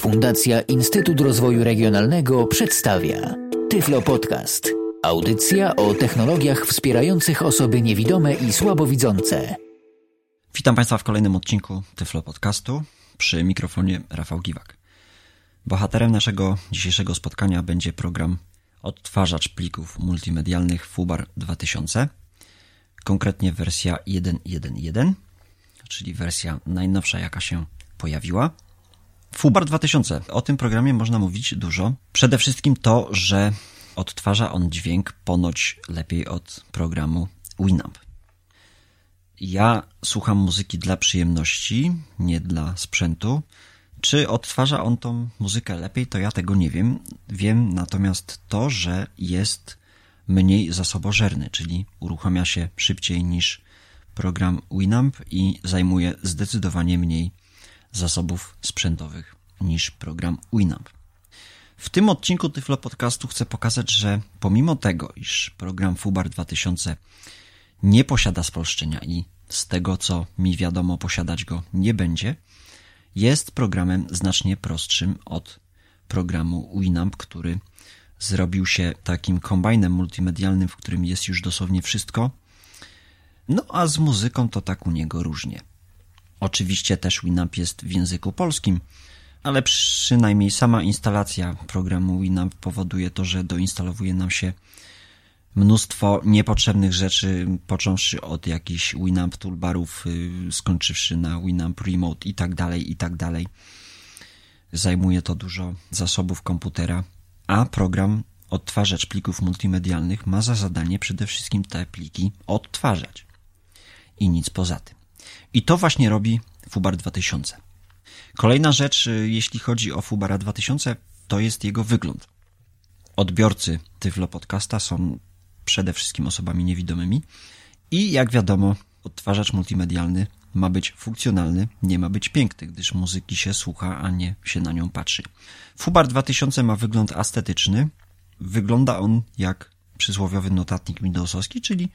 Fundacja Instytut Rozwoju Regionalnego przedstawia Tyflo Podcast. Audycja o technologiach wspierających osoby niewidome i słabowidzące. Witam Państwa w kolejnym odcinku Tyflo Podcastu przy mikrofonie Rafał Giwak. Bohaterem naszego dzisiejszego spotkania będzie program odtwarzacz plików multimedialnych FUBAR 2000, konkretnie wersja 1.1.1, czyli wersja najnowsza, jaka się pojawiła. FUBAR 2000. O tym programie można mówić dużo. Przede wszystkim to, że odtwarza on dźwięk ponoć lepiej od programu Winamp. Ja słucham muzyki dla przyjemności, nie dla sprzętu. Czy odtwarza on tą muzykę lepiej, to ja tego nie wiem. Wiem natomiast to, że jest mniej zasobożerny, czyli uruchamia się szybciej niż program Winamp i zajmuje zdecydowanie mniej zasobów sprzętowych niż program Winamp. W tym odcinku Tyflo Podcastu chcę pokazać, że pomimo tego, iż program FUBAR 2000 nie posiada spolszczenia i z tego co mi wiadomo posiadać go nie będzie, jest programem znacznie prostszym od programu Winamp, który zrobił się takim kombajnem multimedialnym, w którym jest już dosłownie wszystko. No a z muzyką to tak u niego różnie. Oczywiście też Winamp jest w języku polskim, ale przynajmniej sama instalacja programu Winamp powoduje to, że doinstalowuje nam się mnóstwo niepotrzebnych rzeczy, począwszy od jakichś Winamp toolbarów, y, skończywszy na Winamp Remote i tak dalej, i tak dalej. Zajmuje to dużo zasobów komputera, a program odtwarzacz plików multimedialnych ma za zadanie przede wszystkim te pliki odtwarzać. I nic poza tym. I to właśnie robi Fubar 2000. Kolejna rzecz, y, jeśli chodzi o Fubara 2000, to jest jego wygląd. Odbiorcy Tyflo Podcasta są przede wszystkim osobami niewidomymi i jak wiadomo, odtwarzacz multimedialny ma być funkcjonalny, nie ma być piękny, gdyż muzyki się słucha, a nie się na nią patrzy. Fubar 2000 ma wygląd estetyczny. Wygląda on jak przysłowiowy notatnik Windowsowski, czyli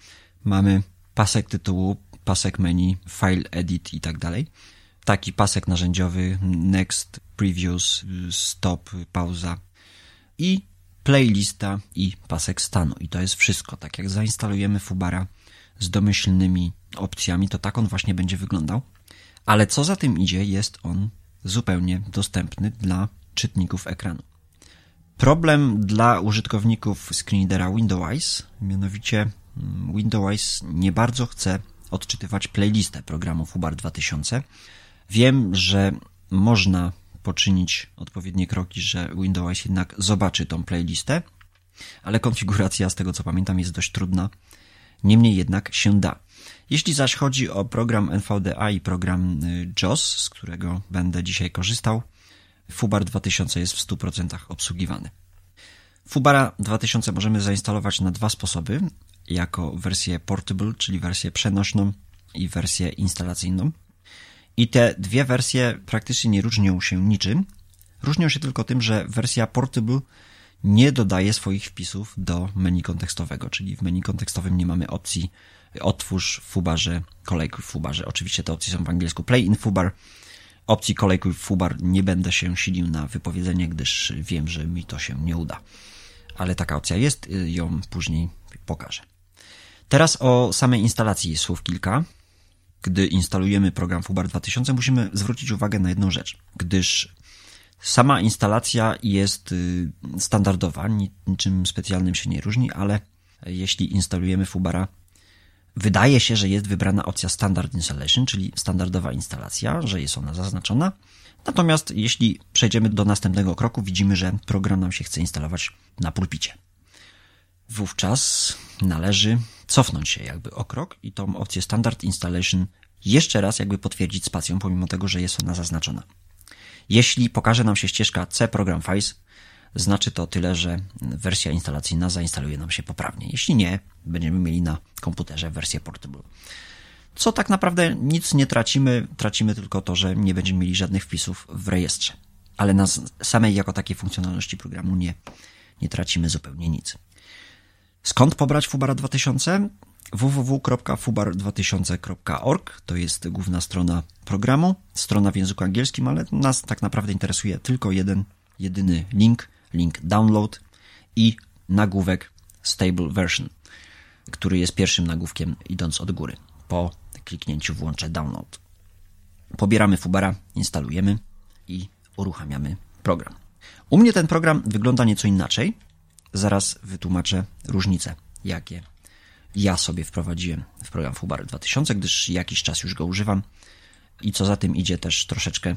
mamy pasek tytułu, pasek menu, file edit i tak dalej. Taki pasek narzędziowy, next, previews, stop, pauza i playlista i pasek stanu. I to jest wszystko. Tak jak zainstalujemy Fubara z domyślnymi opcjami, to tak on właśnie będzie wyglądał. Ale co za tym idzie, jest on zupełnie dostępny dla czytników ekranu. Problem dla użytkowników screenreadera Windows, mianowicie mm, Windows nie bardzo chce odczytywać playlistę programu Fubar 2000. Wiem, że można poczynić odpowiednie kroki, że Windows jednak zobaczy tą playlistę, ale konfiguracja, z tego co pamiętam, jest dość trudna. Niemniej jednak się da. Jeśli zaś chodzi o program NVDA i program y, JOS, z którego będę dzisiaj korzystał, Fubar 2000 jest w 100% obsługiwany. Fubara 2000 możemy zainstalować na dwa sposoby, jako wersję portable, czyli wersję przenośną i wersję instalacyjną. I te dwie wersje praktycznie nie różnią się niczym. Różnią się tylko tym, że wersja portable nie dodaje swoich wpisów do menu kontekstowego, czyli w menu kontekstowym nie mamy opcji otwórz fubarze, kolejkuj fubarze. Oczywiście te opcje są w angielsku play in fubar. Opcji kolejkuj fubar nie będę się silił na wypowiedzenie, gdyż wiem, że mi to się nie uda. Ale taka opcja jest, ją później pokażę. Teraz o samej instalacji słów kilka. Gdy instalujemy program Fubar 2000, musimy zwrócić uwagę na jedną rzecz, gdyż sama instalacja jest y, standardowa, niczym specjalnym się nie różni, ale jeśli instalujemy Fubara, wydaje się, że jest wybrana opcja Standard Installation, czyli standardowa instalacja, że jest ona zaznaczona. Natomiast jeśli przejdziemy do następnego kroku, widzimy, że program nam się chce instalować na pulpicie. Wówczas należy cofnąć się jakby o krok i tą opcję Standard Installation jeszcze raz jakby potwierdzić spacją, pomimo tego, że jest ona zaznaczona. Jeśli pokaże nam się ścieżka C Program Files, znaczy to tyle, że wersja instalacyjna zainstaluje nam się poprawnie. Jeśli nie, będziemy mieli na komputerze wersję portable. Co tak naprawdę nic nie tracimy, tracimy tylko to, że nie będziemy mieli żadnych wpisów w rejestrze. Ale na samej jako takiej funkcjonalności programu nie, nie tracimy zupełnie nic. Skąd pobrać Fubara 2000? www.fubar2000.org to jest główna strona programu, strona w języku angielskim, ale nas tak naprawdę interesuje tylko jeden, jedyny link, link download i nagłówek stable version, który jest pierwszym nagłówkiem idąc od góry. Po kliknięciu włączę download. Pobieramy Fubara, instalujemy i uruchamiamy program. U mnie ten program wygląda nieco inaczej. Zaraz wytłumaczę różnice, jakie ja sobie wprowadziłem w program Fubar 2000, gdyż jakiś czas już go używam i co za tym idzie też troszeczkę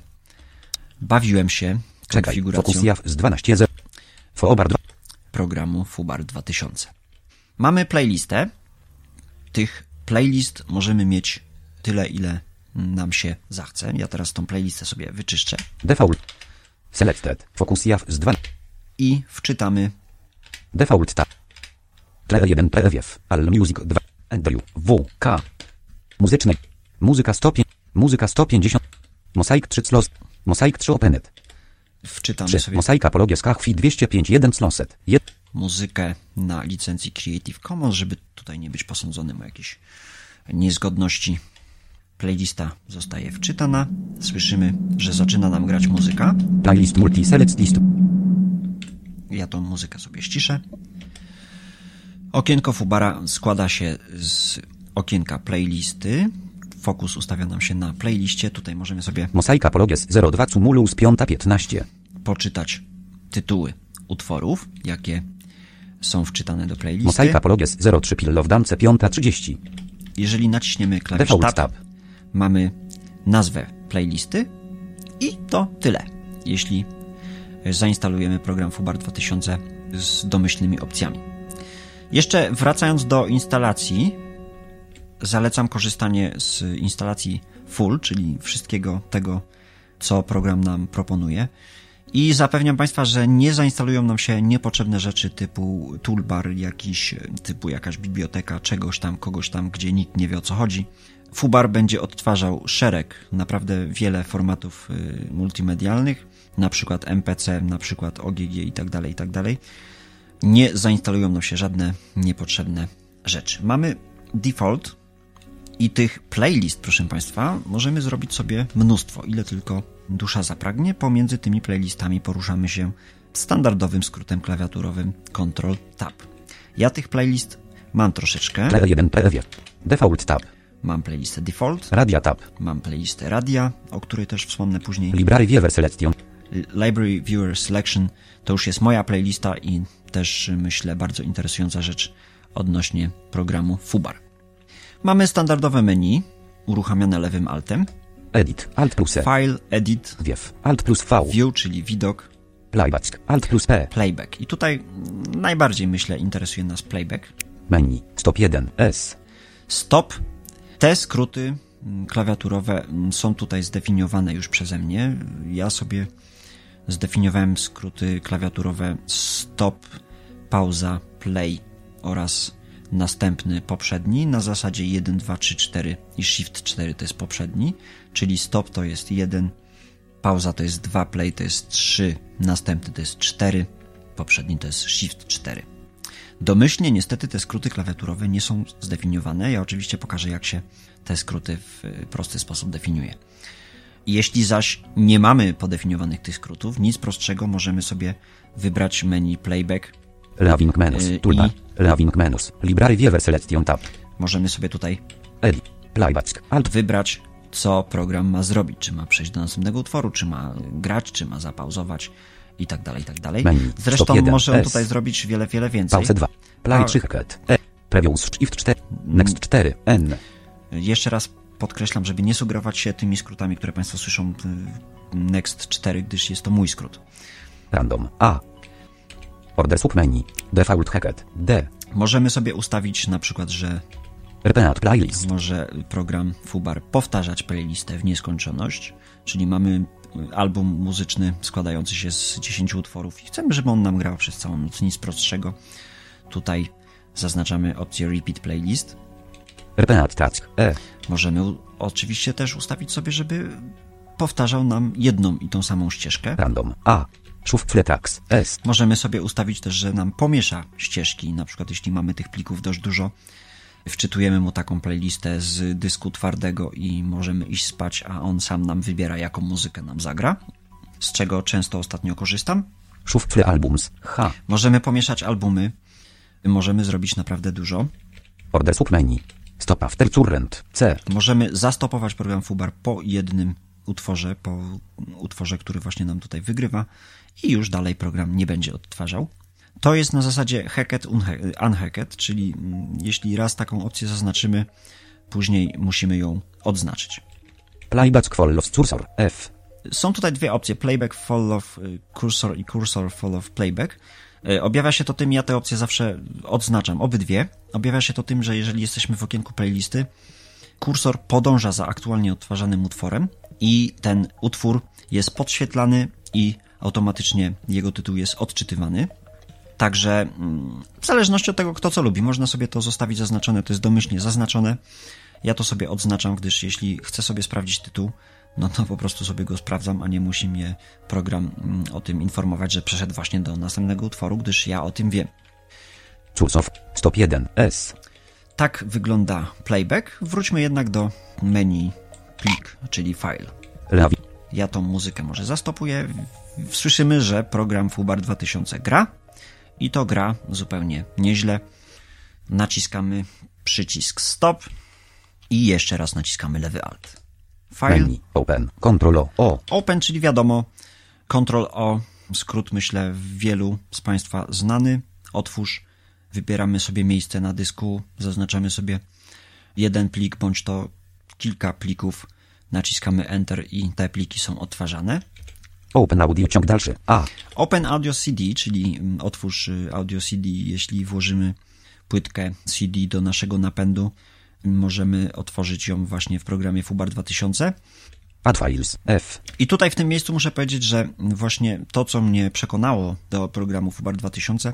bawiłem się Czekaj, konfiguracją Focus JAW z 12 0. Foobar 2. programu Fubar 2000. Mamy playlistę. Tych playlist możemy mieć tyle, ile nam się zachce. Ja teraz tą playlistę sobie wyczyszczę Default. Selected. Focus JAW z 2. i wczytamy Default tab. Tle 1 PWF. All Music 2. Andrew. W. K. Muzyczne. Muzyka 105. Muzyka 150. Mosaik 3 Sloss. Mosaik 3 Openet. wczytamy 3. sobie Mosaik Apologia z Kachwi 205 1 Slosset. 1. muzykę na licencji Creative Commons, żeby tutaj nie być posądzonym o jakieś niezgodności. Playlista zostaje wczytana. Słyszymy, że zaczyna nam grać muzyka. Playlist Multi Select List. Ja tą muzykę sobie ściszę. Okienko Fubara składa się z okienka playlisty. Fokus ustawia nam się na playliście. Tutaj możemy sobie Mosaik Apologia z 02 Cumulus 5 15. poczytać tytuły utworów, jakie są wczytane do playlisty. Mosaik Apologia z 03 Pill of Dance 5 30. Jeżeli naciśniemy klawisz Default tab. mamy nazwę playlisty i to tyle. Jeśli zainstalujemy program Fubar 2000 z domyślnymi opcjami. Jeszcze wracając do instalacji, zalecam korzystanie z instalacji full, czyli wszystkiego tego, co program nam proponuje. I zapewniam Państwa, że nie zainstalują nam się niepotrzebne rzeczy typu toolbar, jakiś typu jakaś biblioteka, czegoś tam, kogoś tam, gdzie nikt nie wie o co chodzi. Fubar będzie odtwarzał szereg, naprawdę wiele formatów y, multimedialnych, na przykład MPC, na przykład OGG i tak dalej, i tak dalej. Nie zainstalują nam się żadne niepotrzebne rzeczy. Mamy default i tych playlist, proszę Państwa, możemy zrobić sobie mnóstwo, ile tylko dusza zapragnie. Pomiędzy tymi playlistami poruszamy się standardowym skrótem klawiaturowym Ctrl Tab. Ja tych playlist mam troszeczkę. Tle 1 PWF. Default tab. Mam playlistę Default, Radia tab. mam playlistę Radia, o której też wspomnę później. Library Viewer Selection. Library Viewer Selection to już jest moja playlista i też myślę bardzo interesująca rzecz odnośnie programu Fubar. Mamy standardowe menu uruchamiane lewym altem, Edit. Alt plus E. File, Edit, Wiew. Alt plus V. View, czyli widok, Playback. Alt plus P. Playback. I tutaj mm, najbardziej myślę interesuje nas Playback. Menu. Stop 1. S. Stop. Te skróty mm, klawiaturowe mm, są tutaj zdefiniowane już przeze mnie. Ja sobie zdefiniowałem skróty klawiaturowe stop, pauza, play oraz następny poprzedni na zasadzie 1, 2, 3, 4 i shift 4 to jest poprzedni, czyli stop to jest 1, pauza to jest 2, play to jest 3, następny to jest 4, poprzedni to jest shift 4. Domyślnie niestety te skróty klawiaturowe nie są zdefiniowane. Ja oczywiście pokażę, jak się te skróty w prosty sposób definiuje. Jeśli zaś nie mamy podefiniowanych tych skrótów, nic prostszego możemy sobie wybrać menu playback. Leaving menus. Yy, Toolbar. Leaving menus. Library Viewer Selection tab. Możemy sobie tutaj Edit. Playback. Alt. wybrać, co program ma zrobić. Czy ma przejść do następnego utworu, czy ma grać, czy ma zapauzować i tak dalej, i tak dalej. Menu. Zresztą Stop jeden. może on S. tutaj zrobić wiele, wiele więcej. Pause 2. Play A- 3 ket. E. Previous Shift 4. Next 4. N. Jeszcze raz podkreślam, żeby nie sugerować się tymi skrótami, które Państwo słyszą Next 4, gdyż jest to mój skrót. Random. A. Order sub menu. Default hacket. D. Możemy sobie ustawić na przykład, że Repeat playlist. może program Fubar powtarzać playlistę w nieskończoność, czyli mamy y, album muzyczny składający się z 10 utworów i chcemy, żeby on nam grał przez całą noc, nic prostszego. Tutaj zaznaczamy opcję Repeat Playlist. Repeat task. E. Możemy oczywiście też ustawić sobie, żeby powtarzał nam jedną i tą samą ścieżkę. Random. A. Shuffle tax. S. Możemy sobie ustawić też, że nam pomiesza ścieżki, na przykład jeśli mamy tych plików dość dużo, wczytujemy mu taką playlistę z dysku twardego i możemy iść spać, a on sam nam wybiera, jaką muzykę nam zagra, z czego często ostatnio korzystam. Shuffle albums. H. Możemy pomieszać albumy, możemy zrobić naprawdę dużo. Order sub menu. Stop after current. C. Możemy zastopować program Fubar po jednym utworze, po utworze, który właśnie nam tutaj wygrywa i już dalej program nie będzie odtwarzał. To jest na zasadzie hacked, unhacked, czyli mm, jeśli raz taką opcję zaznaczymy, później musimy ją odznaczyć. Playback follows cursor. F. Są tutaj dwie opcje, playback follow cursor i cursor follow playback. E, objawia się to tym, ja te opcje zawsze odznaczam, obydwie. Objawia się to tym, że jeżeli jesteśmy w okienku playlisty, kursor podąża za aktualnie odtwarzanym utworem i ten utwór jest podświetlany i automatycznie jego tytuł jest odczytywany. Także mm, w zależności od tego, kto co lubi, można sobie to zostawić zaznaczone, to jest domyślnie zaznaczone. Ja to sobie odznaczam, gdyż jeśli chcę sobie sprawdzić tytuł, no to po prostu sobie go sprawdzam, a nie musi mnie program mm, o tym informować, że przeszedł właśnie do następnego utworu, gdyż ja o tym wiem. Cursof stop 1 S. Tak wygląda playback. Wróćmy jednak do menu plik, czyli file. Ja tą muzykę może zastopuję. Słyszymy, że program Fubar 2000 gra i to gra zupełnie nieźle. Naciskamy przycisk stop i jeszcze raz naciskamy lewy alt. File. Menu. Open. Ctrl O. Open, czyli wiadomo. Ctrl O. Skrót myślę wielu z Państwa znany. Otwórz. Wybieramy sobie miejsce na dysku. Zaznaczamy sobie jeden plik bądź to kilka plików. Naciskamy Enter i te pliki są odtwarzane. Open Audio ciąg dalszy. A. Open Audio CD, czyli mm, otwórz y, Audio CD, jeśli włożymy płytkę CD do naszego napędu, możemy otworzyć ją właśnie w programie Fubar 2000. Add Files F. I tutaj w tym miejscu muszę powiedzieć, że właśnie to, co mnie przekonało do programu Fubar 2000,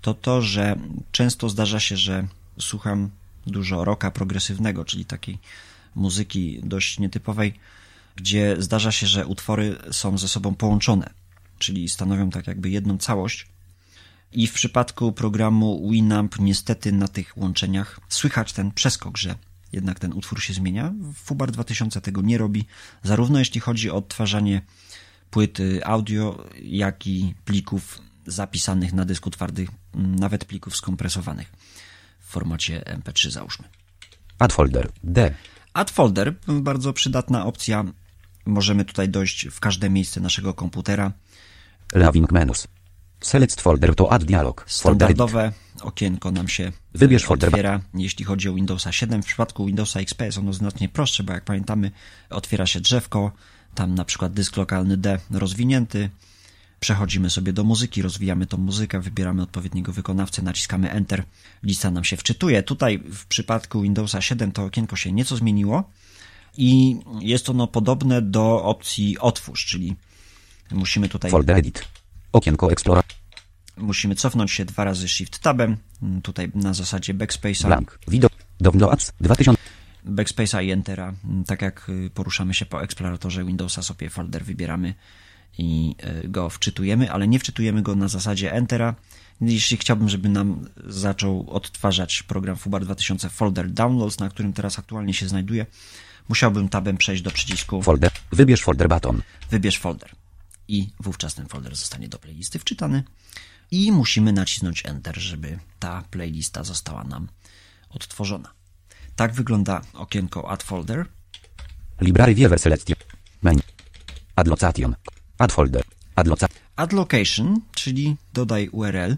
to to, że często zdarza się, że słucham dużo rocka progresywnego, czyli takiej muzyki dość nietypowej, gdzie zdarza się, że utwory są ze sobą połączone, czyli stanowią tak jakby jedną całość. I w przypadku programu Winamp niestety na tych łączeniach słychać ten przeskok, że jednak ten utwór się zmienia. Fubar 2000 tego nie robi, zarówno jeśli chodzi o odtwarzanie płyty audio, jak i plików zapisanych na dysku twardych, nawet plików skompresowanych w formacie MP3 załóżmy. Add folder D. Add folder, bardzo przydatna opcja. Możemy tutaj dojść w każde miejsce naszego komputera. Laving menus. Select folder to add dialog. Standardowe okienko nam się Wybierz folder. otwiera, jeśli chodzi o Windowsa 7. W przypadku Windowsa XP jest ono znacznie prostsze, bo jak pamiętamy, otwiera się drzewko, tam na przykład dysk lokalny D rozwinięty, przechodzimy sobie do muzyki, rozwijamy tą muzykę, wybieramy odpowiedniego wykonawcę, naciskamy Enter, lista nam się wczytuje. Tutaj w przypadku Windowsa 7 to okienko się nieco zmieniło i jest ono podobne do opcji otwórz, czyli musimy tutaj... Folder edit. Okienko Explorer. Musimy cofnąć się dwa razy Shift Tabem, tutaj na zasadzie Backspace'a. Blank. Widok. Do Apps 2000. Backspace'a i Entera. Tak jak poruszamy się po eksploratorze Windowsa, sobie folder wybieramy i e, go wczytujemy, ale nie wczytujemy go na zasadzie Entera. Jeśli chciałbym, żeby nam zaczął odtwarzać program Fubar 2000 Folder Downloads, na którym teraz aktualnie się znajduje, musiałbym tabem przejść do przycisku Folder. Wybierz folder button. Wybierz folder. I wówczas ten folder zostanie do playlisty wczytany. I musimy nacisnąć Enter, żeby ta playlista została nam odtworzona. Tak wygląda okienko Add Folder. Library Viewer Selection. Menu. Add Location. Add folder. Add, Add location, czyli dodaj URL,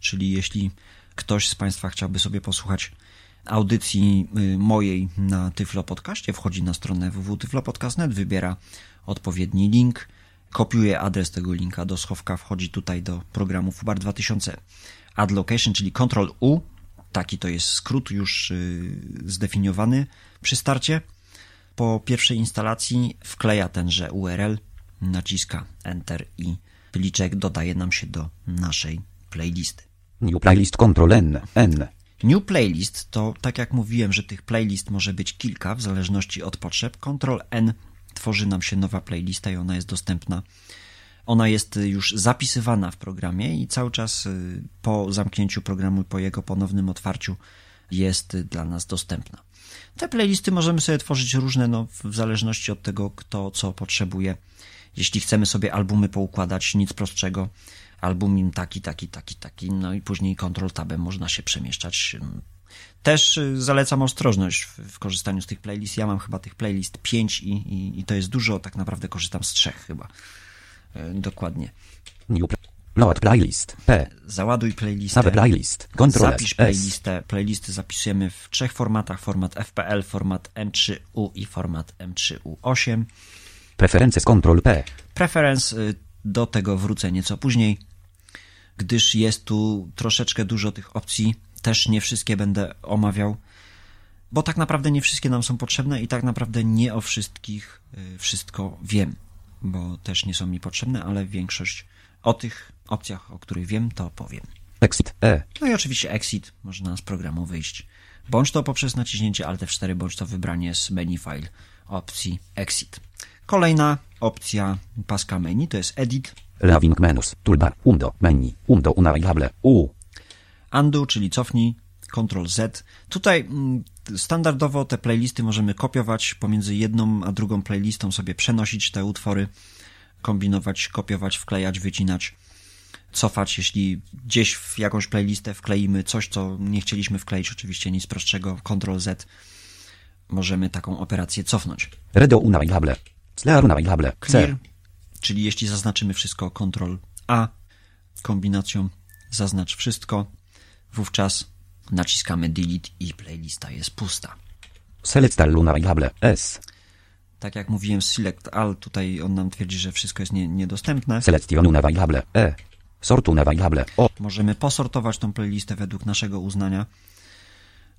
czyli jeśli ktoś z Państwa chciałby sobie posłuchać audycji y, mojej na Tyflo Podcaście, wchodzi na stronę www.tyflopodcast.net, wybiera odpowiedni link, kopiuje adres tego linka do schowka, wchodzi tutaj do programu FUBAR 2000 Add Location, czyli Ctrl U, taki to jest skrót już y, zdefiniowany przy starcie. Po pierwszej instalacji wkleja tenże URL, naciska Enter i pliczek dodaje nam się do naszej playlisty. New playlist Ctrl N. N. New playlist to, tak jak mówiłem, że tych playlist może być kilka w zależności od potrzeb. Ctrl N tworzy nam się nowa playlista i ona jest dostępna. Ona jest już zapisywana w programie i cały czas y, po zamknięciu programu, po jego ponownym otwarciu jest dla nas dostępna. Te playlisty możemy sobie tworzyć różne, no, w zależności od tego, kto co potrzebuje. Jeśli chcemy sobie albumy poukładać, nic prostszego, album im taki, taki, taki, taki, no i później Ctrl Tabem można się przemieszczać. Też y, zalecam ostrożność w, w, korzystaniu z tych playlist. Ja mam chyba tych playlist 5 i, i, i to jest dużo, tak naprawdę korzystam z trzech chyba. E, dokładnie. Load playlist. P. Załaduj playlistę. Save playlist. Control Zapisz playlistę. Playlisty zapisujemy w trzech formatach. Format FPL, format M3U i format M3U8. Preferences Control P. Preference y, do tego wrócę nieco później, gdyż jest tu troszeczkę dużo tych opcji. Też nie wszystkie będę omawiał, bo tak naprawdę nie wszystkie nam są potrzebne i tak naprawdę nie o wszystkich y, wszystko wiem, bo też nie są mi potrzebne, ale większość o tych opcjach, o których wiem, to powiem. Exit E. No i oczywiście exit, można z programu wyjść. Bądź to poprzez naciśnięcie Alt F4, bądź to wybranie z menu file opcji exit. Kolejna opcja paska menu to jest edit, Leaving menus. Toolbar. Undo. Menu. Undo unavailable. U. undo, czyli cofnij, Ctrl Z. Tutaj mm, standardowo te playlisty możemy kopiować pomiędzy jedną a drugą playlistą, sobie przenosić te utwory, kombinować, kopiować, wklejać, wycinać, cofać, jeśli gdzieś w jakąś playlistę wkleimy coś, co nie chcieliśmy wkleić, oczywiście nic prostszego, Ctrl Z, możemy taką operację cofnąć. Redo unavailable. Clear unavailable. Clear, czyli jeśli zaznaczymy wszystko, Ctrl A, kombinacją zaznacz wszystko, wówczas naciskamy delete i playlista jest pusta. Select all unavailable. S. Tak jak mówiłem, select all, tutaj on nam twierdzi, że wszystko jest nie, niedostępne. Selection unavailable. E. Sort unavailable. O. Możemy posortować tą playlistę według naszego uznania.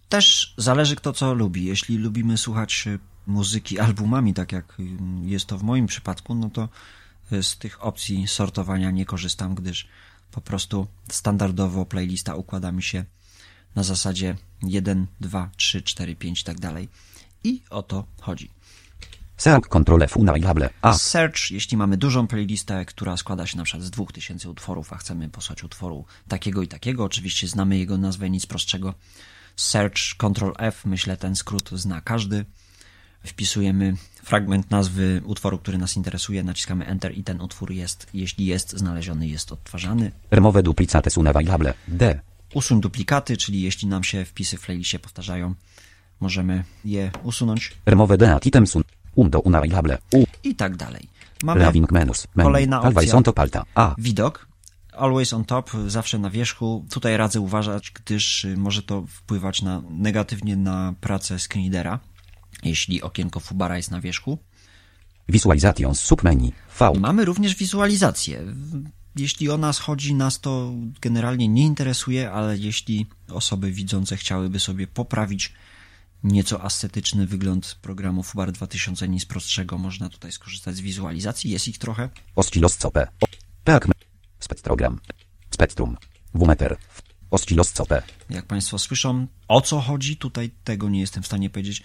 Też zależy kto co lubi. Jeśli lubimy słuchać y, muzyki albumami, tak jak y, jest to w moim przypadku, no to y, z tych opcji sortowania nie korzystam, gdyż po prostu standardowo playlista układa mi się na zasadzie 1, 2, 3, 4, 5 i tak dalej. I o to chodzi. Search control F unavailable. A. Search, jeśli mamy dużą playlistę, która składa się na przykład z 2000 utworów, a chcemy posłać utworu takiego i takiego, oczywiście znamy jego nazwę, nic prostszego. Search, Ctrl F, myślę ten skrót zna każdy. Wpisujemy fragment nazwy utworu, który nas interesuje, naciskamy Enter i ten utwór jest, jeśli jest znaleziony, jest odtwarzany. Remove duplicates unavailable. D. Usuń duplikaty, czyli jeśli nam się wpisy w playlistie powtarzają, możemy je usunąć Remove deat items un. Undo unavailable. U. i tak dalej. Mamy Leaving menus. Menu. Kolejna opcja. On top alta. A. widok. Always on top, zawsze na wierzchu. Tutaj radzę uważać, gdyż y, może to wpływać na, negatywnie na pracę screenreadera, jeśli okienko Fubara jest na wierzchu. Visualizations submenu. V. Mamy również wizualizację. Jeśli o nas chodzi, nas to generalnie nie interesuje, ale jeśli osoby widzące chciałyby sobie poprawić nieco ascetyczny wygląd programu Fubar 2000 nic prostszego, można tutaj skorzystać z wizualizacji. Jest ich trochę. Oscilloscope. O. Peak. Spektrogram. Spektrum. Wumeter. Oscilloscope. Jak Państwo słyszą, o co chodzi, tutaj tego nie jestem w stanie powiedzieć.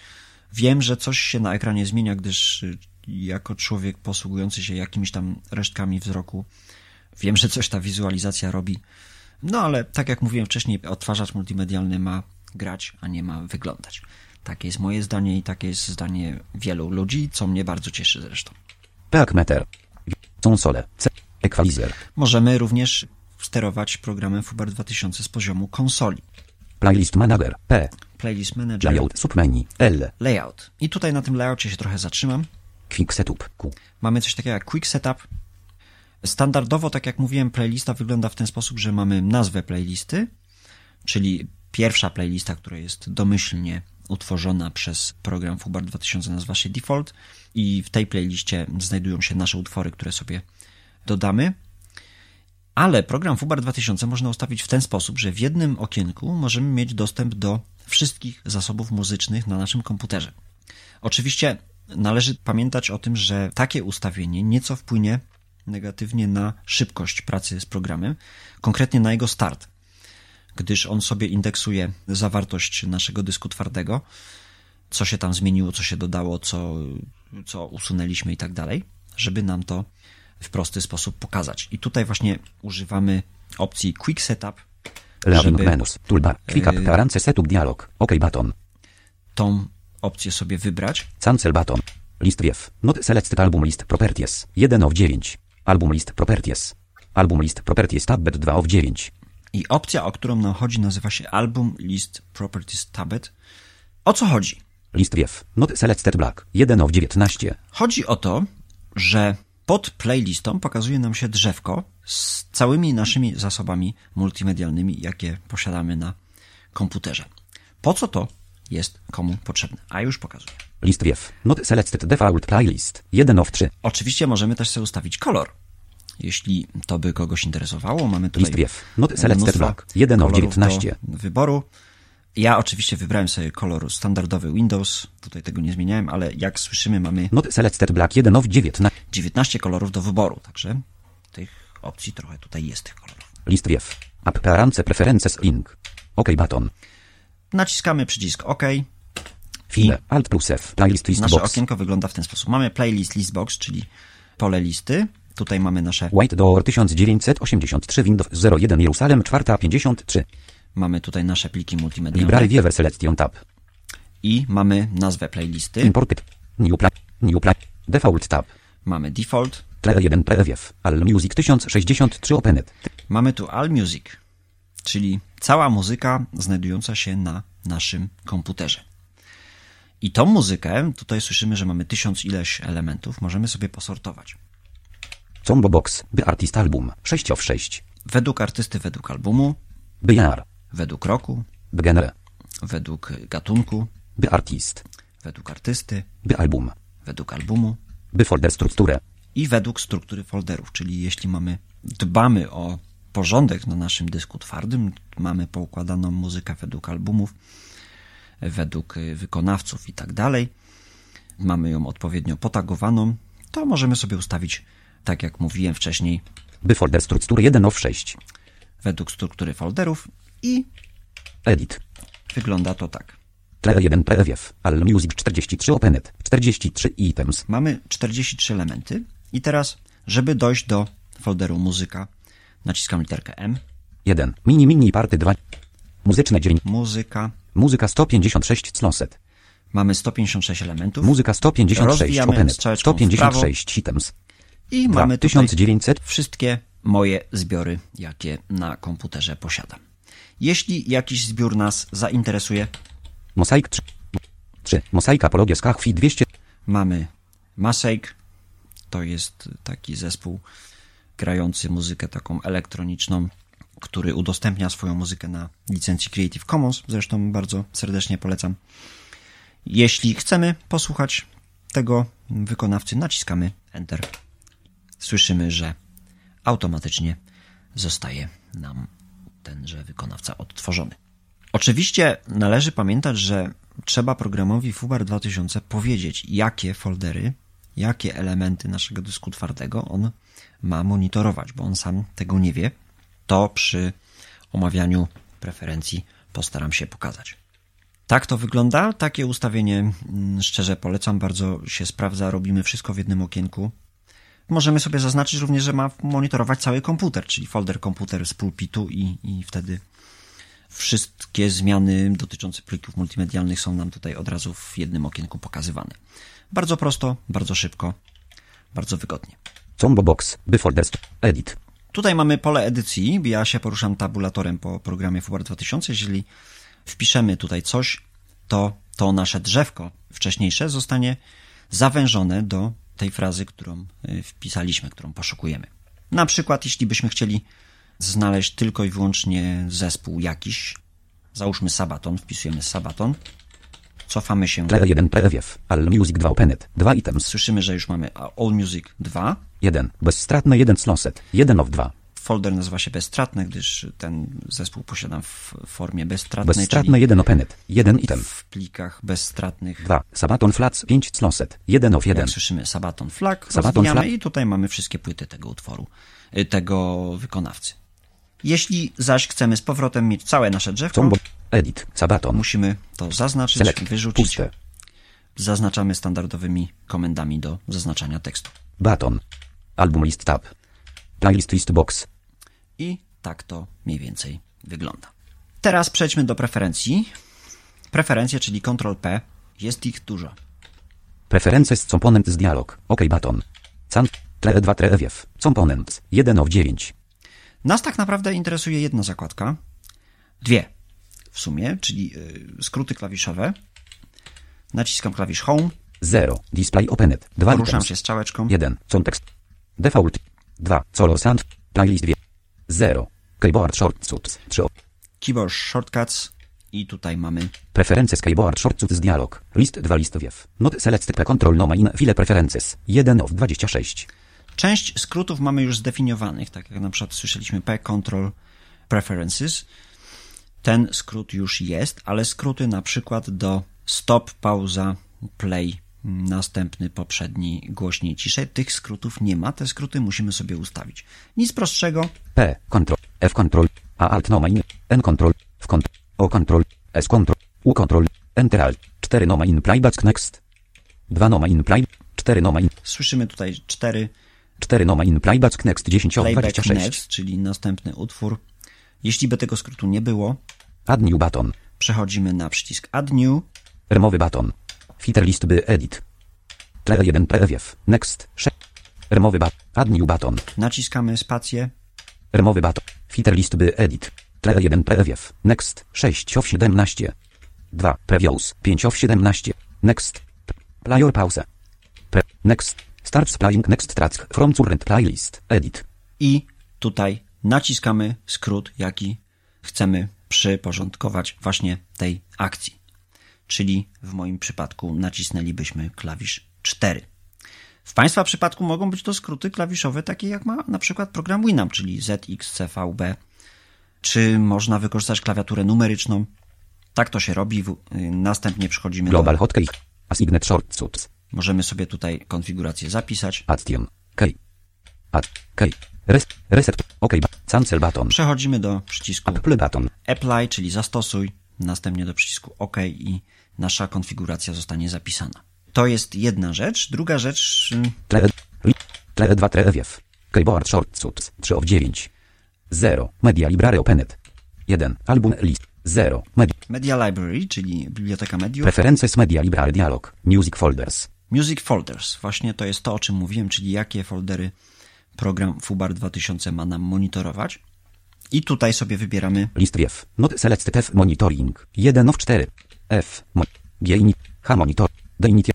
Wiem, że coś się na ekranie zmienia, gdyż y, jako człowiek posługujący się jakimiś tam resztkami wzroku, wiem, że coś ta wizualizacja robi. No ale tak jak mówiłem wcześniej, odtwarzacz multimedialny ma grać, a nie ma wyglądać. Takie jest moje zdanie i takie jest zdanie wielu ludzi, co mnie bardzo cieszy zresztą. Peak meter. Console. Equalizer. Możemy również sterować programem Fubar 2000 z poziomu konsoli. Playlist manager. P. Playlist Manager, Layout submenu. L. Layout. I tutaj na tym layoutie się trochę zatrzymam. Quick setup. Q. Mamy coś takiego jak Quick Setup. Standardowo, tak jak mówiłem, playlista wygląda w ten sposób, że mamy nazwę playlisty, czyli pierwsza playlista, która jest domyślnie utworzona przez program Fubar 2000 nazywa się Default i w tej playliście znajdują się nasze utwory, które sobie dodamy. Ale program Fubar 2000 można ustawić w ten sposób, że w jednym okienku możemy mieć dostęp do wszystkich zasobów muzycznych na naszym komputerze. Oczywiście należy pamiętać o tym, że takie ustawienie nieco wpłynie negatywnie na szybkość pracy z programem, konkretnie na jego start, gdyż on sobie indeksuje zawartość naszego dysku twardego, co się tam zmieniło, co się dodało, co, co usunęliśmy i tak dalej, żeby nam to w prosty sposób pokazać. I tutaj właśnie używamy opcji Quick Setup, Leaving menus. Toolbar. Quick up. Yy. Parance setup dialog. OK button. tą opcję sobie wybrać. Cancel button. List wiew. Not selected album list properties. 1 of 9. Album list properties. Album list properties tabbed 2 of 9. I opcja, o którą nam chodzi, nazywa się Album List Properties Tablet. O co chodzi? List wiew. Not selected black. 1 of 19. Chodzi o to, że pod playlistą pokazuje nam się drzewko z całymi naszymi zasobami multimedialnymi, jakie posiadamy na komputerze. Po co to jest komu potrzebne? A już pokazuję. List wiew. Not selected default playlist. 1 of 3. Oczywiście możemy też sobie ustawić kolor. Jeśli to by kogoś interesowało, mamy tutaj List wiew. Not selected black. 1 of kolorów 19. do wyboru. Ja oczywiście wybrałem sobie kolor standardowy Windows, tutaj tego nie zmieniałem, ale jak słyszymy mamy Not selected black. 1 of 19. 19 kolorów do wyboru, także tych opcji trochę tutaj jest tych kolorów. List wiew. App parance preferences link. OK button. Naciskamy przycisk OK. File. Alt plus F. Playlist list Nasze box. okienko wygląda w ten sposób. Mamy playlist listbox, czyli pole listy. Tutaj mamy nasze, White Door 1983 Windows 01 Jerusalem 453. mamy tutaj nasze pliki multimedialne Library Viewer Selection Tab. i mamy nazwę playlisty. Imported. New plan. New plan. Default tab. Mamy default, Tle 1 PWF. All Music 1063 Opened. Mamy tu All Music, czyli cała muzyka znajdująca się na naszym komputerze. I tą muzykę, tutaj słyszymy, że mamy tysiąc ileś elementów, możemy sobie posortować. Combo Box. By Artist Album. 6 of 6. Według artysty, według albumu, By Jar. Według roku, Genre. według gatunku, By Artist. według artysty, By Album. według albumu By Folder Strukturę. i według struktury folderów, czyli jeśli mamy, dbamy o porządek na naszym dysku twardym, mamy poukładaną muzykę według albumów, według y, wykonawców i tak dalej, mamy ją odpowiednio potagowaną, to możemy sobie ustawić, tak jak mówiłem wcześniej, By Folder Struktury 1 of 6. według struktury folderów i Edit. wygląda to tak. Tle 1 PWF. All Music 43 Opened. 43 items. Mamy 43 elementy i teraz, żeby dojść do folderu muzyka, naciskam literkę M, 1. Mini Mini Party 2. Muzyczne dźwięki. muzyka, Muzyka 156 Closet. mamy 156 elementów. Muzyka 156 Rozwijamy Opened. strzałeczką w 156 items. I 2. mamy tutaj 1900. wszystkie moje zbiory, jakie na komputerze posiadam. Jeśli jakiś zbiór nas zainteresuje, Mosaik 3. 3. Mosaika Apologia Skachwi 200. mamy Masake, to jest taki zespół grający muzykę taką elektroniczną, który udostępnia swoją muzykę na licencji Creative Commons, zresztą bardzo serdecznie polecam. Jeśli chcemy posłuchać tego wykonawcy, naciskamy Enter. Słyszymy, że automatycznie zostaje nam tenże wykonawca odtworzony. Oczywiście należy pamiętać, że trzeba programowi FUBAR 2000 powiedzieć, jakie foldery, jakie elementy naszego dysku twardego on ma monitorować, bo on sam tego nie wie. To przy omawianiu preferencji postaram się pokazać. Tak to wygląda. Takie ustawienie mm, szczerze polecam, bardzo się sprawdza. Robimy wszystko w jednym okienku. Możemy sobie zaznaczyć również, że ma monitorować cały komputer, czyli folder komputer z pulpitu i, i wtedy wszystkie zmiany dotyczące plików multimedialnych są nam tutaj od razu w jednym okienku pokazywane. Bardzo prosto, bardzo szybko, bardzo wygodnie. Combo Box. St- Edit. Tutaj mamy pole edycji. Ja się poruszam tabulatorem po programie FUBAR 2000. Jeżeli wpiszemy tutaj coś, to to nasze drzewko wcześniejsze zostanie zawężone do tej frazy, którą y, wpisaliśmy, którą poszukujemy. Na przykład, jeśli byśmy chcieli znaleźć tylko i wyłącznie zespół jakiś, załóżmy Sabaton, wpisujemy Sabaton, cofamy się, Tle 1 PWF. All Music 2 Opened. 2 items. słyszymy, że już mamy All Music 2, 1. Bezstratne 1 Closet. 1 of 2. Folder nazywa się bezstratny, gdyż ten zespół posiadam w formie bezstratnej, Bezstratne czyli 1 Opened. 1 item. w plikach bezstratnych. 2. Sabaton Flats 5 Closet. 1 of 1. Jak słyszymy Sabaton Flag, Sabaton Flag. i tutaj mamy wszystkie płyty tego utworu, y, tego wykonawcy. Jeśli zaś chcemy z powrotem mieć całe nasze drzewko, Combo. Edit. Sabaton. musimy to zaznaczyć, Select. wyrzucić. Puste. Zaznaczamy standardowymi komendami do zaznaczania tekstu. Button. Album list tab. Playlist list box. I tak to mniej więcej wygląda. Teraz przejdźmy do preferencji. Preferencje, czyli Ctrl-P. Jest ich dużo. Preferences components dialog. OK button. Can. Tle 2 trewiew. Components. 1 of 9. Nas tak naprawdę interesuje jedna zakładka. Dwie w sumie, czyli y, skróty klawiszowe. Naciskam klawisz Home, 0. Display opened. 2 poruszam items. się strzałeczką. 1. Context. Default. 2. Solo sound. Playlist 2. 0. Keyboard shortcuts. 3. Keyboard Shortcuts i tutaj mamy Preferences keyboard shortcuts dialog. List 2 listowiew. Not selected p control no main file preferences. 1 of 26. Część skrótów mamy już zdefiniowanych, tak jak na przykład słyszeliśmy P Control Preferences. Ten skrót już jest, ale skróty na przykład do stop, pauza, play, następny, poprzedni, głośniej, ciszej, tych skrótów nie ma. Te skróty musimy sobie ustawić. Nic prostszego. P control. F control. A alt no main. N control. W control. O control. S control. U control. Enter alt. 4 no main playback next. 2 no main play. 4 no main. Słyszymy tutaj 4 4 no main playback next 10 of playback 26. next, czyli następny utwór. Jeśli by tego skrótu nie było, Add new button. przechodzimy na przycisk Add New. Remowy button. Filter list by edit. Tle 1 prewiew. Next. 6. Remowy button. Add new button. Naciskamy spację. Remowy button. Filter list by edit. Tle 1 prewiew. Next. 6 of 17. 2. Previews. 5 of 17. Next. Player pause. Pre next. Starts playing next track from current playlist. Edit. i tutaj naciskamy skrót, jaki chcemy przyporządkować właśnie tej akcji. Czyli w moim przypadku nacisnęlibyśmy klawisz 4. W Państwa przypadku mogą być to skróty klawiszowe takie jak ma na przykład program Winamp, czyli ZX, CVB, czy można wykorzystać klawiaturę numeryczną. Tak to się robi. Y, Następnie przechodzimy Global do... hotkey. Assigned shortcuts. Możemy sobie tutaj konfigurację zapisać. Action. Key. Add. Key. Res reset. OK. Cancel button. Przechodzimy do przycisku Apple button. apply, czyli zastosuj, następnie do przycisku OK i nasza konfiguracja zostanie zapisana. To jest jedna rzecz. Druga rzecz, Tle, li, tle 2 trewiew. Keyboard shortcuts. 3 of 9. 0. Media library opened. 1. Album list. 0. Media. Media Library, czyli biblioteka mediów. Preferences media library dialog. Music folders. Music Folders. Właśnie to jest to, o czym mówiłem, czyli jakie foldery program FUBAR 2000 ma nam monitorować. I tutaj sobie wybieramy List wiew. Not selected monitoring. 1 of 4. F. G. H monitor. Deinit.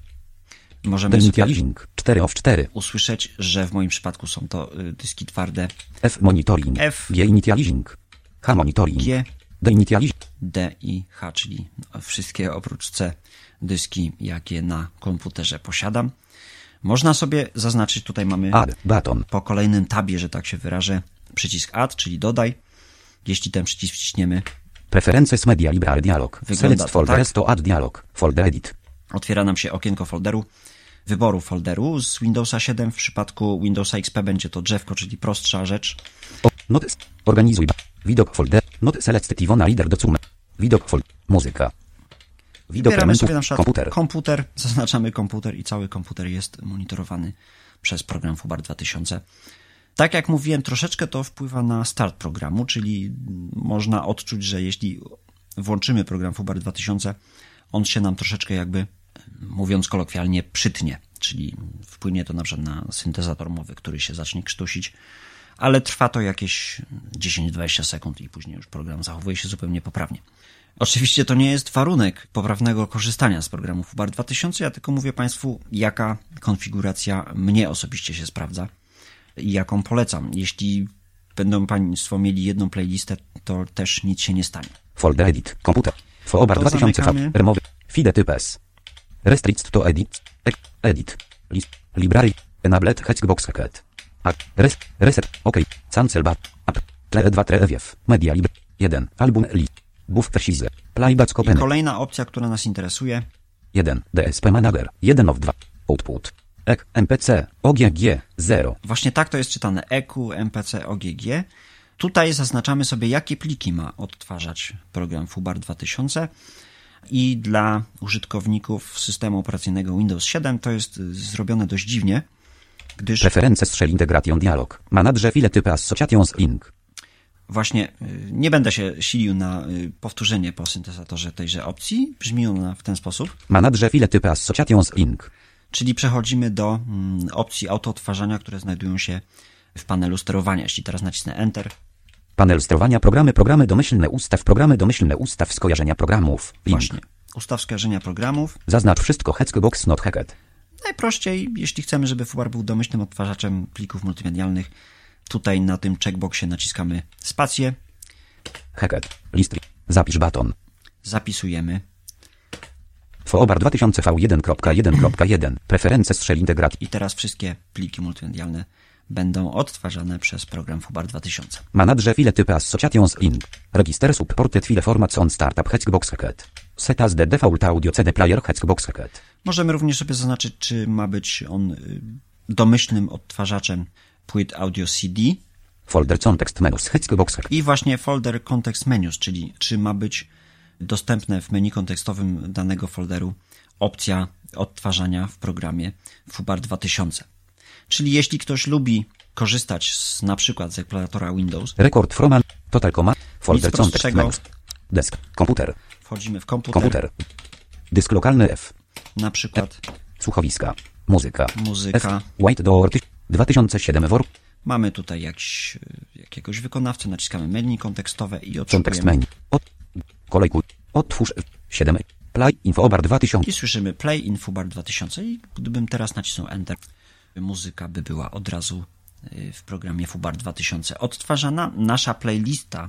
Możemy Deinitializing. 4 of 4. usłyszeć, że w moim przypadku są to y, dyski twarde F monitoring. F. G initializing. H monitoring. G, Deinitializing. D i H, czyli wszystkie oprócz C dyski, jakie na komputerze posiadam. Można sobie zaznaczyć, tutaj mamy Add button. po kolejnym tabie, że tak się wyrażę, przycisk Add, czyli dodaj. Jeśli ten przycisk wciśniemy, Preferences media library dialog. Wygląda Select folders tak. to add dialog. Folder edit. otwiera nam się okienko folderu, wyboru folderu z Windowsa 7. W przypadku Windowsa XP będzie to drzewko, czyli prostsza rzecz. Notes. Organizuj. Widok folder. Not selected Iwona Lider do cume. Widok folder. Muzyka. Widok Wybieramy elementów. sobie na przykład Komputer. komputer, zaznaczamy komputer i cały komputer jest monitorowany przez program FUBAR 2000. Tak jak mówiłem, troszeczkę to wpływa na start programu, czyli można odczuć, że jeśli włączymy program FUBAR 2000, on się nam troszeczkę jakby, mówiąc kolokwialnie, przytnie, czyli wpłynie to na przykład na syntezator mowy, który się zacznie krztusić, ale trwa to jakieś 10-20 sekund i później już program zachowuje się zupełnie poprawnie. Oczywiście to nie jest warunek poprawnego korzystania z programu FUBAR 2000, ja tylko mówię Państwu, jaka konfiguracja mnie osobiście się sprawdza jaką polecam. Jeśli będą Państwo mieli jedną playlistę, to też nic się nie stanie. Folder edit. Komputer. Fobar To 2000 zamykamy. Remowy. Fide typ S. Restrict to edit. Edit. List. Library. Enabled Hexbox Hacket. A. Res, reset. OK. Cancel bat. App. Tle 2 trewiew. Media lib. 1. Album list. Buff precise. Playback I kolejna opcja, która nas interesuje, 1. DSP Manager. 1 of 2. Output. Ek. MPC. OGG. 0. Właśnie tak to jest czytane EQ, MPC, OGG. Tutaj zaznaczamy sobie, jakie pliki ma odtwarzać program FUBAR 2000 i dla użytkowników systemu operacyjnego Windows 7 to jest y, zrobione dość dziwnie, gdyż Preferences Shell Integration Dialog. Manager file typ Associations Link. właśnie y, nie będę się silił na y, powtórzenie po syntezatorze tejże opcji. Brzmi ona w ten sposób. Manadże file typy Associations Link. Czyli przechodzimy do mm, opcji autoodtwarzania, które znajdują się w panelu sterowania. Jeśli teraz nacisnę Enter, Panel sterowania programy, programy domyślne ustaw, programy domyślne ustaw skojarzenia programów. Link. właśnie ustaw skojarzenia programów. Zaznacz wszystko Heckbox not hacked. Najprościej, jeśli chcemy, żeby Fubar był domyślnym odtwarzaczem plików multimedialnych, tutaj na tym checkboxie naciskamy spację, Hacked. List. Zapisz baton. zapisujemy Foobar 2000 V1.1.1. Preferencje strzel integrat. i teraz wszystkie pliki multimedialne będą odtwarzane przez program Fubar 2000. Manadże file typy Associations Link. Register supported file format on startup Heckbox hacked. Set as the default audio CD player Heckbox hacked. Możemy również sobie zaznaczyć, czy ma być on y, domyślnym odtwarzaczem płyt audio CD Folder context menus Heckbox hacked. i właśnie folder context menus, czyli czy ma być dostępne w menu kontekstowym danego folderu opcja odtwarzania w programie Fubar 2000. Czyli jeśli ktoś lubi korzystać z, na przykład z eksploratora Windows, Record from an total command. Folder context menus. Desk. Komputer. wchodzimy w komputer, Komputer. Dysk lokalny F. na przykład Słuchowiska. Muzyka. Muzyka. F. White Door. 2007 WOR. Mamy tutaj jakiś, y, jakiegoś wykonawcę, naciskamy menu kontekstowe i Kontekst otrzymujemy menu. Od. Kolejku. Otwórz. 7. Play. Infobar 2000. i słyszymy play in Fubar 2000 i gdybym teraz nacisnął enter, muzyka by była od razu y, w programie Fubar 2000 odtwarzana. Nasza playlista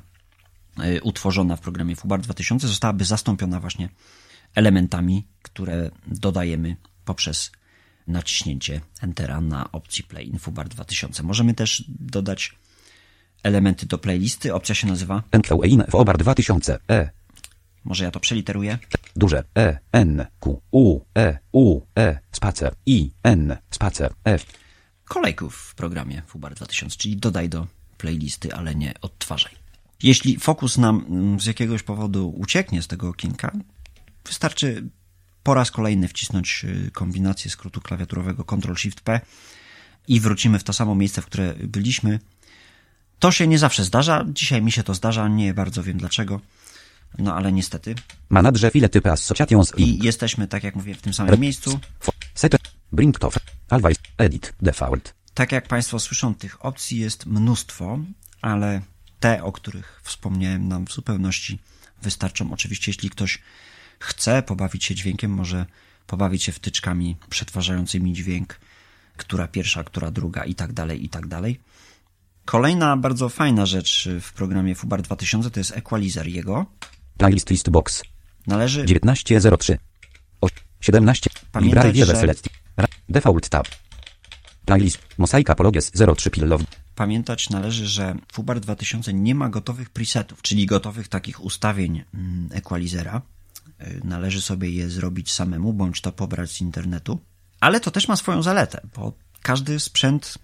y, utworzona w programie Fubar 2000 zostałaby zastąpiona właśnie elementami, które dodajemy poprzez naciśnięcie Entera na opcji Play in Fubar 2000. Możemy też dodać elementy do playlisty. Opcja się nazywa. Foobar 2000. E. może ja to przeliteruję, Duże E, N, Q, U, E, U, E, spacer, I, N, spacer, F. kolejków w programie Fubar 2000, czyli dodaj do playlisty, ale nie odtwarzaj. Jeśli fokus nam mm, z jakiegoś powodu ucieknie z tego okienka, wystarczy po raz kolejny wcisnąć y, kombinację skrótu klawiaturowego Ctrl-Shift-P i wrócimy w to samo miejsce, w które byliśmy. To się nie zawsze zdarza. Dzisiaj mi się to zdarza, nie bardzo wiem dlaczego. No ale niestety. Manadże file typy Associations I Link. jesteśmy, tak jak mówię, w tym samym miejscu. Set. Bring to. Always. Edit. Default. Tak jak Państwo słyszą, tych opcji jest mnóstwo, ale te, o których wspomniałem, nam w zupełności wystarczą. Oczywiście, jeśli ktoś chce pobawić się dźwiękiem, może pobawić się wtyczkami przetwarzającymi dźwięk, która pierwsza, która druga i tak dalej, i tak dalej. Kolejna bardzo fajna rzecz w programie Fubar 2000 to jest equalizer jego. Playlist list box. Należy 1903. O, 17. Pamiętać, Library Wiele Select. Default tab. Playlist. Mosaika Pologies 03 Pillow. Pamiętać należy, że Fubar 2000 nie ma gotowych presetów, czyli gotowych takich ustawień mm, equalizera. Y, Należy sobie je zrobić samemu, bądź to pobrać z internetu. Ale to też ma swoją zaletę, bo każdy sprzęt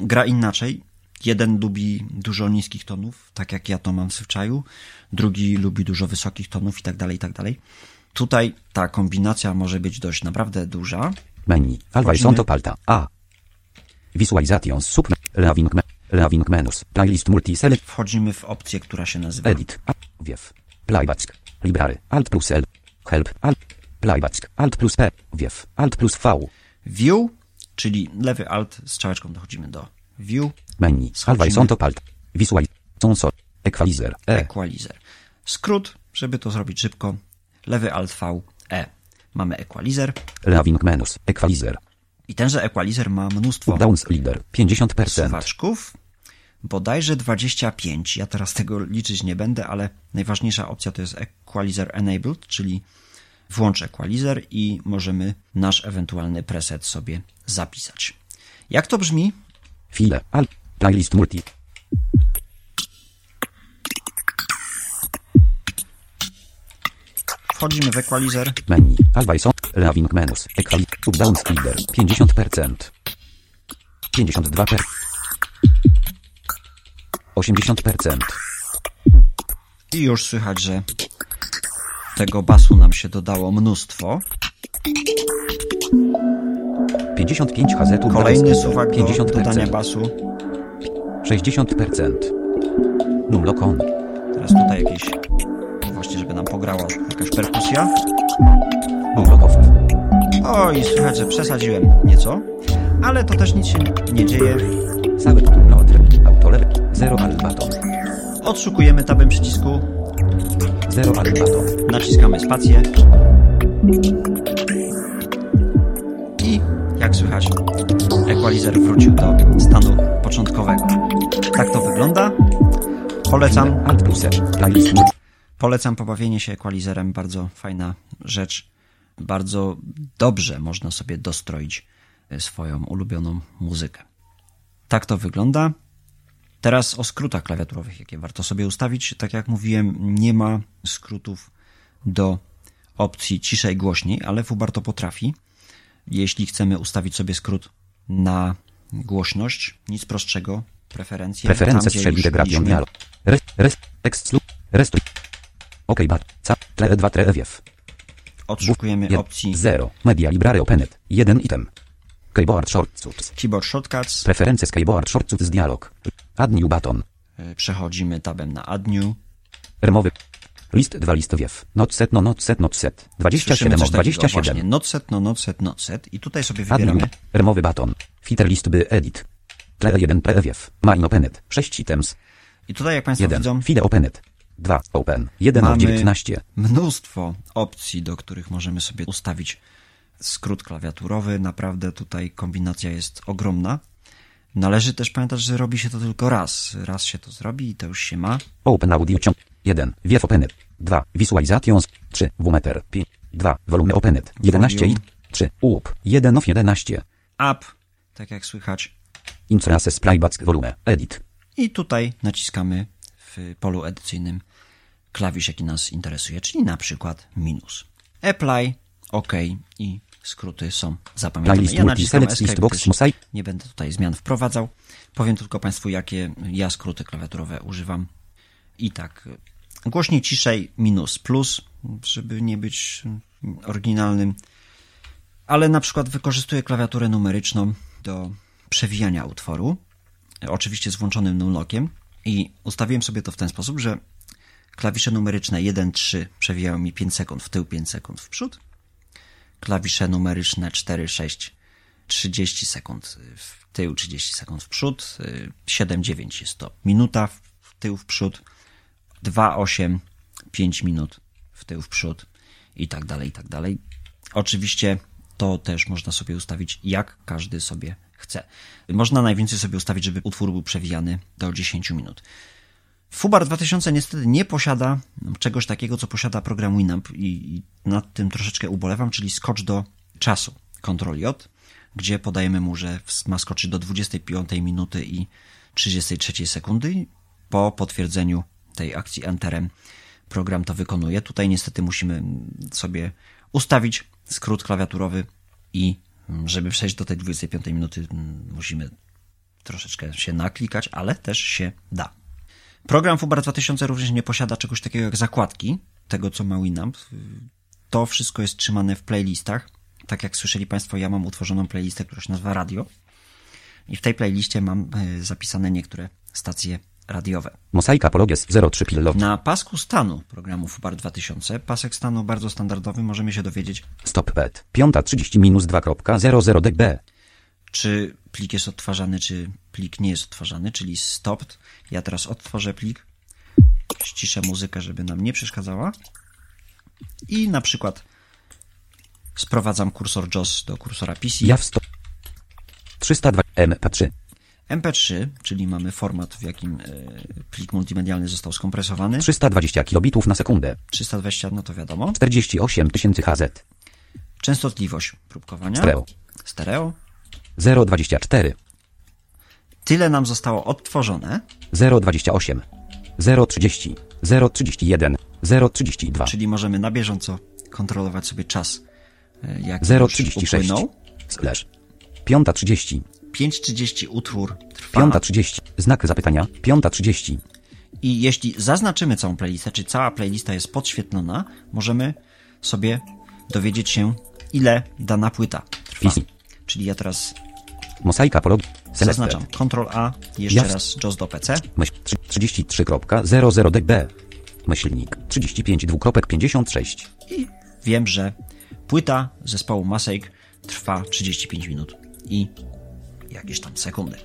gra inaczej. Jeden lubi dużo niskich tonów, tak jak ja to mam w zwyczaju. Drugi lubi dużo wysokich tonów i tak dalej, i tak dalej. Tutaj ta kombinacja może być dość naprawdę duża. Menu. Always on to palta. A. Visualizations sub. Leaving me. Leaving menus. Playlist multi select. Wchodzimy w opcję, która się nazywa Edit. A. Wiew. Playback. Library. Alt plus L. Help. Alt. Playback. Alt plus P. Wiew. Alt plus V. View, czyli lewy alt z czałeczką dochodzimy do View, Menu. Always on to palta. Visual. Console. Equalizer. E. Equalizer. Skrót, żeby to zrobić szybko, lewy alt V, E. Mamy equalizer Leaving menus. Equalizer. i tenże equalizer ma mnóstwo Downs leader. 50%. suwaczków, bodajże 25. Ja teraz tego liczyć nie będę, ale najważniejsza opcja to jest equalizer enabled, czyli włącz equalizer i możemy nasz ewentualny preset sobie zapisać. Jak to brzmi? File. Al. Playlist multi. Wchodzimy w equalizer, Menu. Always on. Leaving menus. Equalizer. Downs leader. 50%. 52%. 80%. I już słychać, że tego basu nam się dodało mnóstwo. 55 HZ. Kolejny suwak leader. do dodania 50%. basu. 60%. Numlokon. Teraz tutaj jakieś, właśnie żeby nam pograła jakaś perkusja. Numlokow. Oj, słychać, że przesadziłem nieco, ale to też nic się nie dzieje. Cały Lotr. Autolewy. Zero albaton. Odszukujemy tabem przycisku, Zero albaton. naciskamy spację słychać, equalizer wrócił do stanu początkowego. Tak to wygląda. Polecam, Alt E. Playlist. polecam pobawienie się equalizerem, bardzo fajna rzecz. Bardzo dobrze można sobie dostroić e, swoją ulubioną muzykę. Tak to wygląda. Teraz o skrótach klawiaturowych, jakie warto sobie ustawić. Tak jak mówiłem, nie ma skrótów do opcji ciszej, głośniej, ale FUBAR to potrafi. Jeśli chcemy ustawić sobie skrót na głośność, nic prostszego, preferencje. Preferencje strzeli mieliśmy- dialog. Rest, rest, restuj. OK, bar, ca, tle 2 trewiew. Odszukujemy opcji 0, media library openet, 1 item. Keyboard shortcuts. Keyboard Shortcuts. Preferencje z keyboard shortcuts dialog. Add new button. E, Przechodzimy tabem na Add New. Remowy. List 2 listowiew. Not set, no not set, not set. 27 Słyszymy coś takiego, 27. Właśnie, not set, no not set, not set. I tutaj sobie wybieramy Remowy button. Filter list by edit. Tle 1 prewiew. Mine openet. 6 items. I tutaj, jak Państwo 1. widzą, Fide openet. 2. Open. 1 o Mamy 19. mnóstwo opcji, do których możemy sobie ustawić skrót klawiaturowy. Naprawdę tutaj kombinacja jest ogromna. Należy też pamiętać, że robi się to tylko raz. Raz się to zrobi i to już się ma. Open audio ciąg. 1. Wiew openet. 2. Visualizations. 3. Wumeter. 5. 2. Volume openet. 11 i Volume. 3. Up. 1 of 11. Up, tak jak słychać. Intrases playback volume. Edit. I tutaj naciskamy w polu edycyjnym klawisz, jaki nas interesuje, czyli na przykład minus. Apply, OK i skróty są zapamiętane. Playlist Ja naciskam Escape, box nie będę tutaj zmian wprowadzał. Powiem tylko Państwu, jakie ja skróty klawiaturowe używam. I tak, głośniej, ciszej, minus, plus, żeby nie być oryginalnym. Ale na przykład wykorzystuję klawiaturę numeryczną do przewijania utworu. Oczywiście z włączonym numlockiem. I ustawiłem sobie to w ten sposób, że klawisze numeryczne 1, 3 przewijają mi 5 sekund w tył, 5 sekund w przód. Klawisze numeryczne 4, 6, 30 sekund w tył, 30 sekund w przód. 7, 9 jest to minuta w tył, w przód. 2, 8, 5 minut w tył, w przód i tak dalej, i tak dalej. Oczywiście to też można sobie ustawić, jak każdy sobie chce. Można najwięcej sobie ustawić, żeby utwór był przewijany do 10 minut. Fubar 2000 niestety nie posiada czegoś takiego, co posiada program Winamp i, nad tym troszeczkę ubolewam, czyli skocz do czasu, Ctrl J, gdzie podajemy mu, że ma skoczyć do 25 minuty i 33 sekundy. Po potwierdzeniu tej akcji Enterem program to wykonuje. Tutaj niestety musimy sobie ustawić skrót klawiaturowy i żeby przejść do tej 25 minuty musimy troszeczkę się naklikać, ale też się da. Program Fubar 2000 również nie posiada czegoś takiego jak zakładki, tego co ma Winamp. To wszystko jest trzymane w playlistach. Tak jak słyszeli Państwo, ja mam utworzoną playlistę, która się nazywa Radio. I w tej playliście mam zapisane niektóre stacje radiowe. Mosaika Pologies 03 Pillow. Na pasku stanu programu FUBAR 2000, pasek stanu bardzo standardowy, możemy się dowiedzieć, Stop pet. 5.30 minus 2.00 dB. czy plik jest odtwarzany, czy plik nie jest odtwarzany, czyli stopped. Ja teraz odtworzę plik, ściszę muzykę, żeby nam nie przeszkadzała i na przykład sprowadzam kursor JOS do kursora PC. Ja w stop. 302 MP3. MP3, czyli mamy format, w jakim e, plik multimedialny został skompresowany. 320 kilobitów na sekundę. 320, no to wiadomo. 48 tysięcy HZ. Częstotliwość próbkowania. Stereo. Stereo. 0,24. Tyle nam zostało odtworzone, 0,28. 0,30. 0,31. 0,32. czyli możemy na bieżąco kontrolować sobie czas, e, już 0,36. upłynął. Slash. 5.30. 5.30 utwór trwa. 5.30. Znak zapytania. 5.30. I jeśli zaznaczymy całą playlistę, czy cała playlista jest podświetlona, możemy sobie dowiedzieć się, ile dana płyta trwa. PC. Czyli ja teraz Mosaika polog. zaznaczam. Ctrl A, jeszcze raz JOS do PC. Myśl. 3, 3. 33.00 dB. Myślnik 35 dwukropek 56. I wiem, że płyta zespołu Masek trwa 35 minut i jakieś tam sekundy.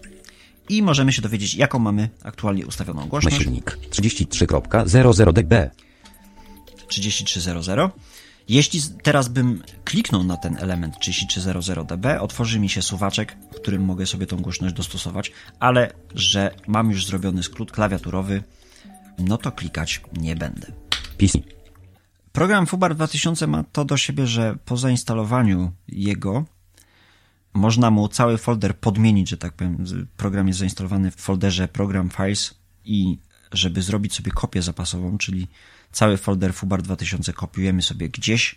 I możemy się dowiedzieć, jaką mamy aktualnie ustawioną głośność. Myślnik 33.00 dB. 3300. Jeśli teraz bym kliknął na ten element 3300 dB, otworzy mi się suwaczek, w którym mogę sobie tą głośność dostosować, ale że mam już zrobiony skrót klawiaturowy, no to klikać nie będę. PC. Program Fubar 2000 ma to do siebie, że po zainstalowaniu jego można mu cały folder podmienić, że tak powiem. Program jest zainstalowany w folderze Program Files i żeby zrobić sobie kopię zapasową, czyli cały folder Fubar 2000 kopiujemy sobie gdzieś.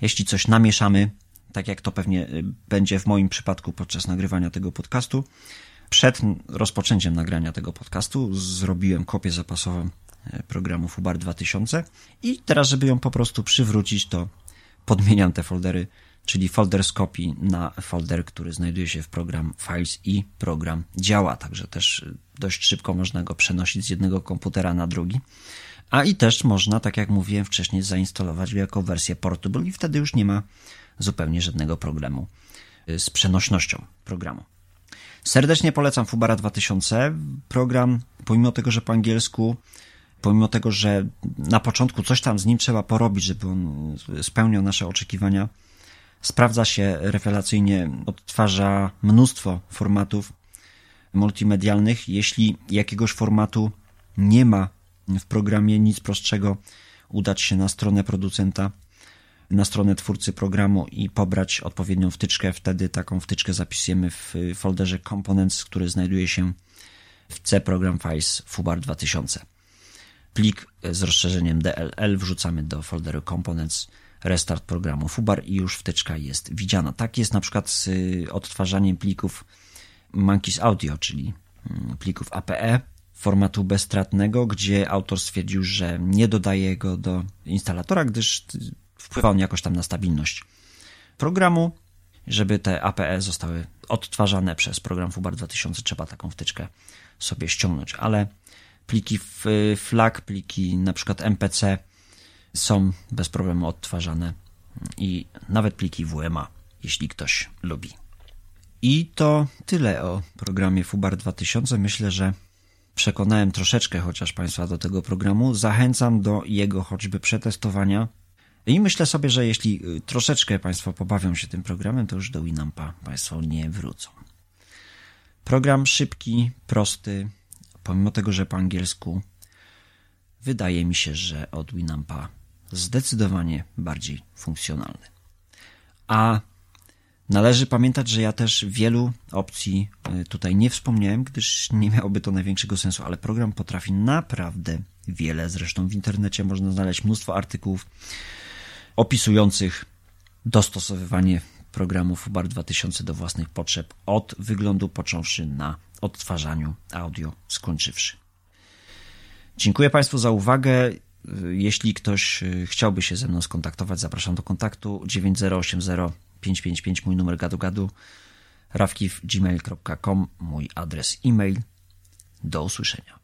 Jeśli coś namieszamy, tak jak to pewnie y, będzie w moim przypadku podczas nagrywania tego podcastu, przed rozpoczęciem nagrania tego podcastu zrobiłem kopię zapasową e, programu Fubar 2000 i teraz, żeby ją po prostu przywrócić, to podmieniam te foldery, czyli folder z kopii na folder, który znajduje się w program Files i program działa, także też dość szybko można go przenosić z jednego komputera na drugi. A i też można, tak jak mówiłem wcześniej, zainstalować go jako wersję portable i wtedy już nie ma zupełnie żadnego problemu y, z przenośnością programu. Serdecznie polecam Fubara 2000. Program, pomimo tego, że po angielsku, pomimo tego, że na początku coś tam z nim trzeba porobić, żeby on spełniał nasze oczekiwania, sprawdza się rewelacyjnie, odtwarza mnóstwo formatów multimedialnych. Jeśli jakiegoś formatu nie ma w programie, nic prostszego, udać się na stronę producenta, na stronę twórcy programu i pobrać odpowiednią wtyczkę. Wtedy taką wtyczkę zapisujemy w folderze Components, który znajduje się w C Program Files Fubar 2000. Plik z rozszerzeniem DLL wrzucamy do folderu Components, restart programu Fubar i już wtyczka jest widziana. Tak jest na przykład z y, odtwarzaniem plików Monkeys Audio, czyli mm, plików APE formatu bezstratnego, gdzie autor stwierdził, że nie dodaje go do instalatora, gdyż y, wpływa on jakoś tam na stabilność programu. Żeby te APE zostały odtwarzane przez program Fubar 2000, trzeba taką wtyczkę sobie ściągnąć, ale pliki w FLAC, pliki na przykład MPC są bez problemu odtwarzane i nawet pliki WMA, jeśli ktoś lubi. I to tyle o programie Fubar 2000. Myślę, że przekonałem troszeczkę chociaż Państwa do tego programu. Zachęcam do jego choćby przetestowania. I myślę sobie, że jeśli y, troszeczkę Państwo pobawią się tym programem, to już do Winampa Państwo nie wrócą. Program szybki, prosty, pomimo tego, że po angielsku, wydaje mi się, że od Winampa zdecydowanie bardziej funkcjonalny. A należy pamiętać, że ja też wielu opcji y, tutaj nie wspomniałem, gdyż nie miałoby to największego sensu, ale program potrafi naprawdę wiele. Zresztą w internecie można znaleźć mnóstwo artykułów opisujących dostosowywanie programu Fubar 2000 do własnych potrzeb, od wyglądu począwszy na odtwarzaniu audio skończywszy. Dziękuję Państwu za uwagę. Jeśli ktoś y, chciałby się ze mną skontaktować, zapraszam do kontaktu 9080 555 mój numer gadu gadu rawkiw.gmail.com mój adres e-mail. Do usłyszenia.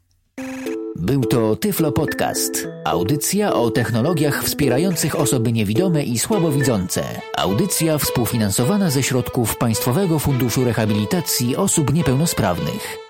Był to Tyflo Podcast. Audycja o technologiach wspierających osoby niewidome i słabowidzące. Audycja współfinansowana ze środków Państwowego Funduszu Rehabilitacji Osób Niepełnosprawnych.